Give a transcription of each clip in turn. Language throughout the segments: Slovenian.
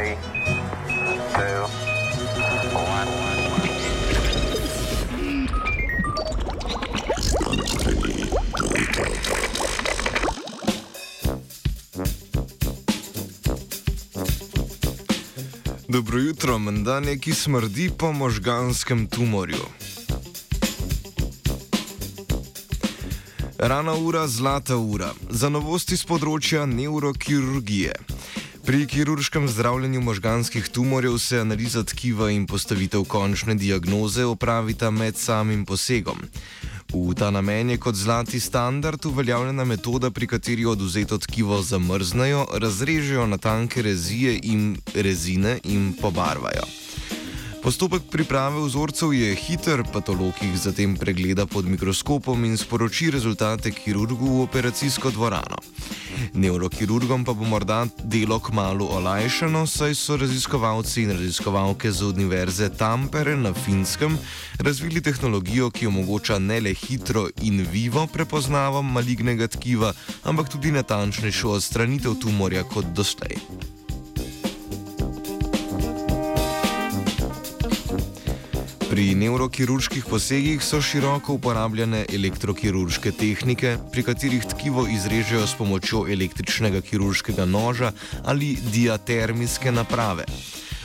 three, two. Dobro jutro, menda neki smrdi po možganskem tumorju. Rana ura, zlata ura. Za novosti z področja neurokirurgije. Pri kirurškem zdravljenju možganskih tumorjev se analiza tkiva in postavitev končne diagnoze opravita med samim posegom. V ta namen je kot zlati standard uveljavljena metoda, pri kateri oduzeto tkivo zamrznejo, razrežejo na tanke rezije in rezine in pobarvajo. Postopek priprave vzorcev je hiter, patolog jih zatem pregleda pod mikroskopom in sporoči rezultate kirurgu v operacijsko dvorano. Neurokirurgom pa bo morda delo kmalo olajšano, saj so raziskovalci in raziskovalke z Univerze Tampere na Finskem razvili tehnologijo, ki omogoča ne le hitro in vivo prepoznavo malignega tkiva, ampak tudi natančnejšo odstranitev tumorja kot doslej. Pri neurokirurških posegih so široko uporabljene elektrokirurške tehnike, pri katerih tkivo izrežejo s pomočjo električnega kirurškega noža ali diatermijske naprave.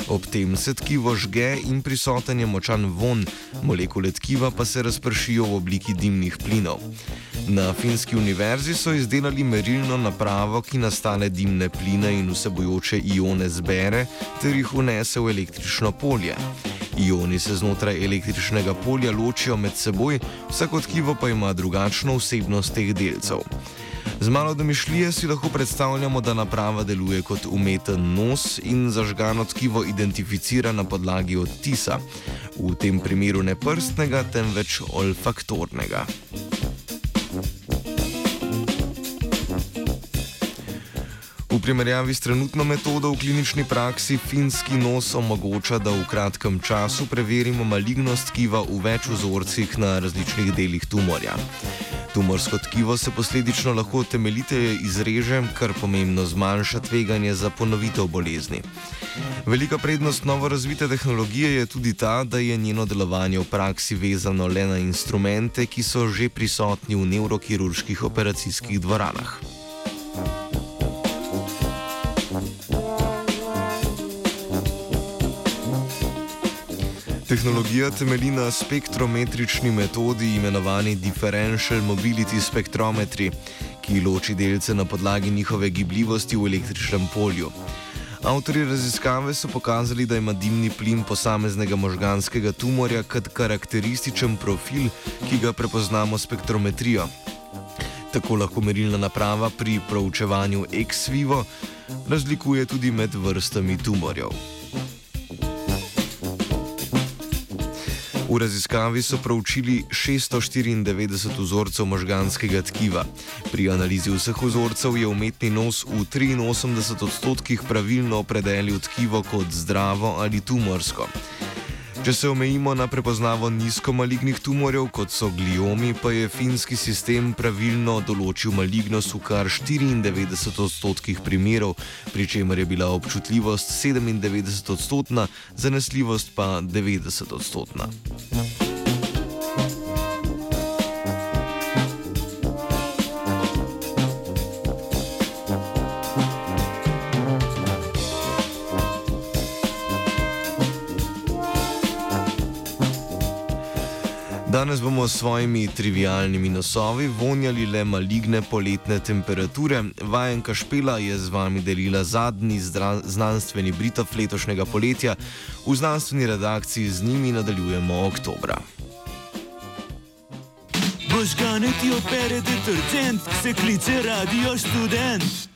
Ob tem se tkivo žge in prisoten je močan von, molekule tkiva pa se razpršijo v obliki dimnih plinov. Na finski univerzi so izdelali merilno napravo, ki nastale dimne pline in vsebojoče ione zbere ter jih unese v električno polje. Ioni se znotraj električnega polja ločijo med seboj, vsako tkivo pa ima drugačno vsebnost teh delcev. Z malo domišljije si lahko predstavljamo, da naprava deluje kot umeten nos in zažgano tkivo identificira na podlagi odtisa, v tem primeru ne prstnega, temveč olfaktornega. V primerjavi s trenutno metodo v klinični praksi finski nos omogoča, da v kratkem času preverimo malignost tkiva v več vzorcih na različnih delih tumorja. Tumorsko tkivo se posledično lahko temeljiteje izreže, kar pomembno zmanjša tveganje za ponovitev bolezni. Velika prednost novo razvite tehnologije je tudi ta, da je njeno delovanje v praksi vezano le na instrumente, ki so že prisotni v neurokirurških operacijskih dvoranah. Tehnologija temelji na spektrometrični metodi imenovani Differential Mobility Spectrometry, ki loči delce na podlagi njihove gibljivosti v električnem polju. Avtori raziskave so pokazali, da ima dimni plin posameznega možganskega tumorja kot karakterističen profil, ki ga prepoznamo spektrometrijo. Tako lahko merilna naprava pri proučevanju ex vivo razlikuje tudi med vrstami tumorjev. V raziskavi so proučili 694 vzorcev možganskega tkiva. Pri analizi vseh vzorcev je umetni nos v 83 odstotkih pravilno opredelil tkivo kot zdravo ali tumorsko. Če se omejimo na prepoznavo nizko malignih tumorjev, kot so gliomi, pa je finski sistem pravilno določil malignost v kar 94 odstotkih primerov, pri čemer je bila občutljivost 97 odstotna, zanesljivost pa 90 odstotna. Danes bomo s svojimi trivialnimi nosovi vonjali le maligne poletne temperature. Vajenka Špela je z vami delila zadnji znanstveni britov letošnjega poletja, v znanstveni redakciji z njimi nadaljujemo oktobra. Možgane ti opere detergent, se kliče radio študent.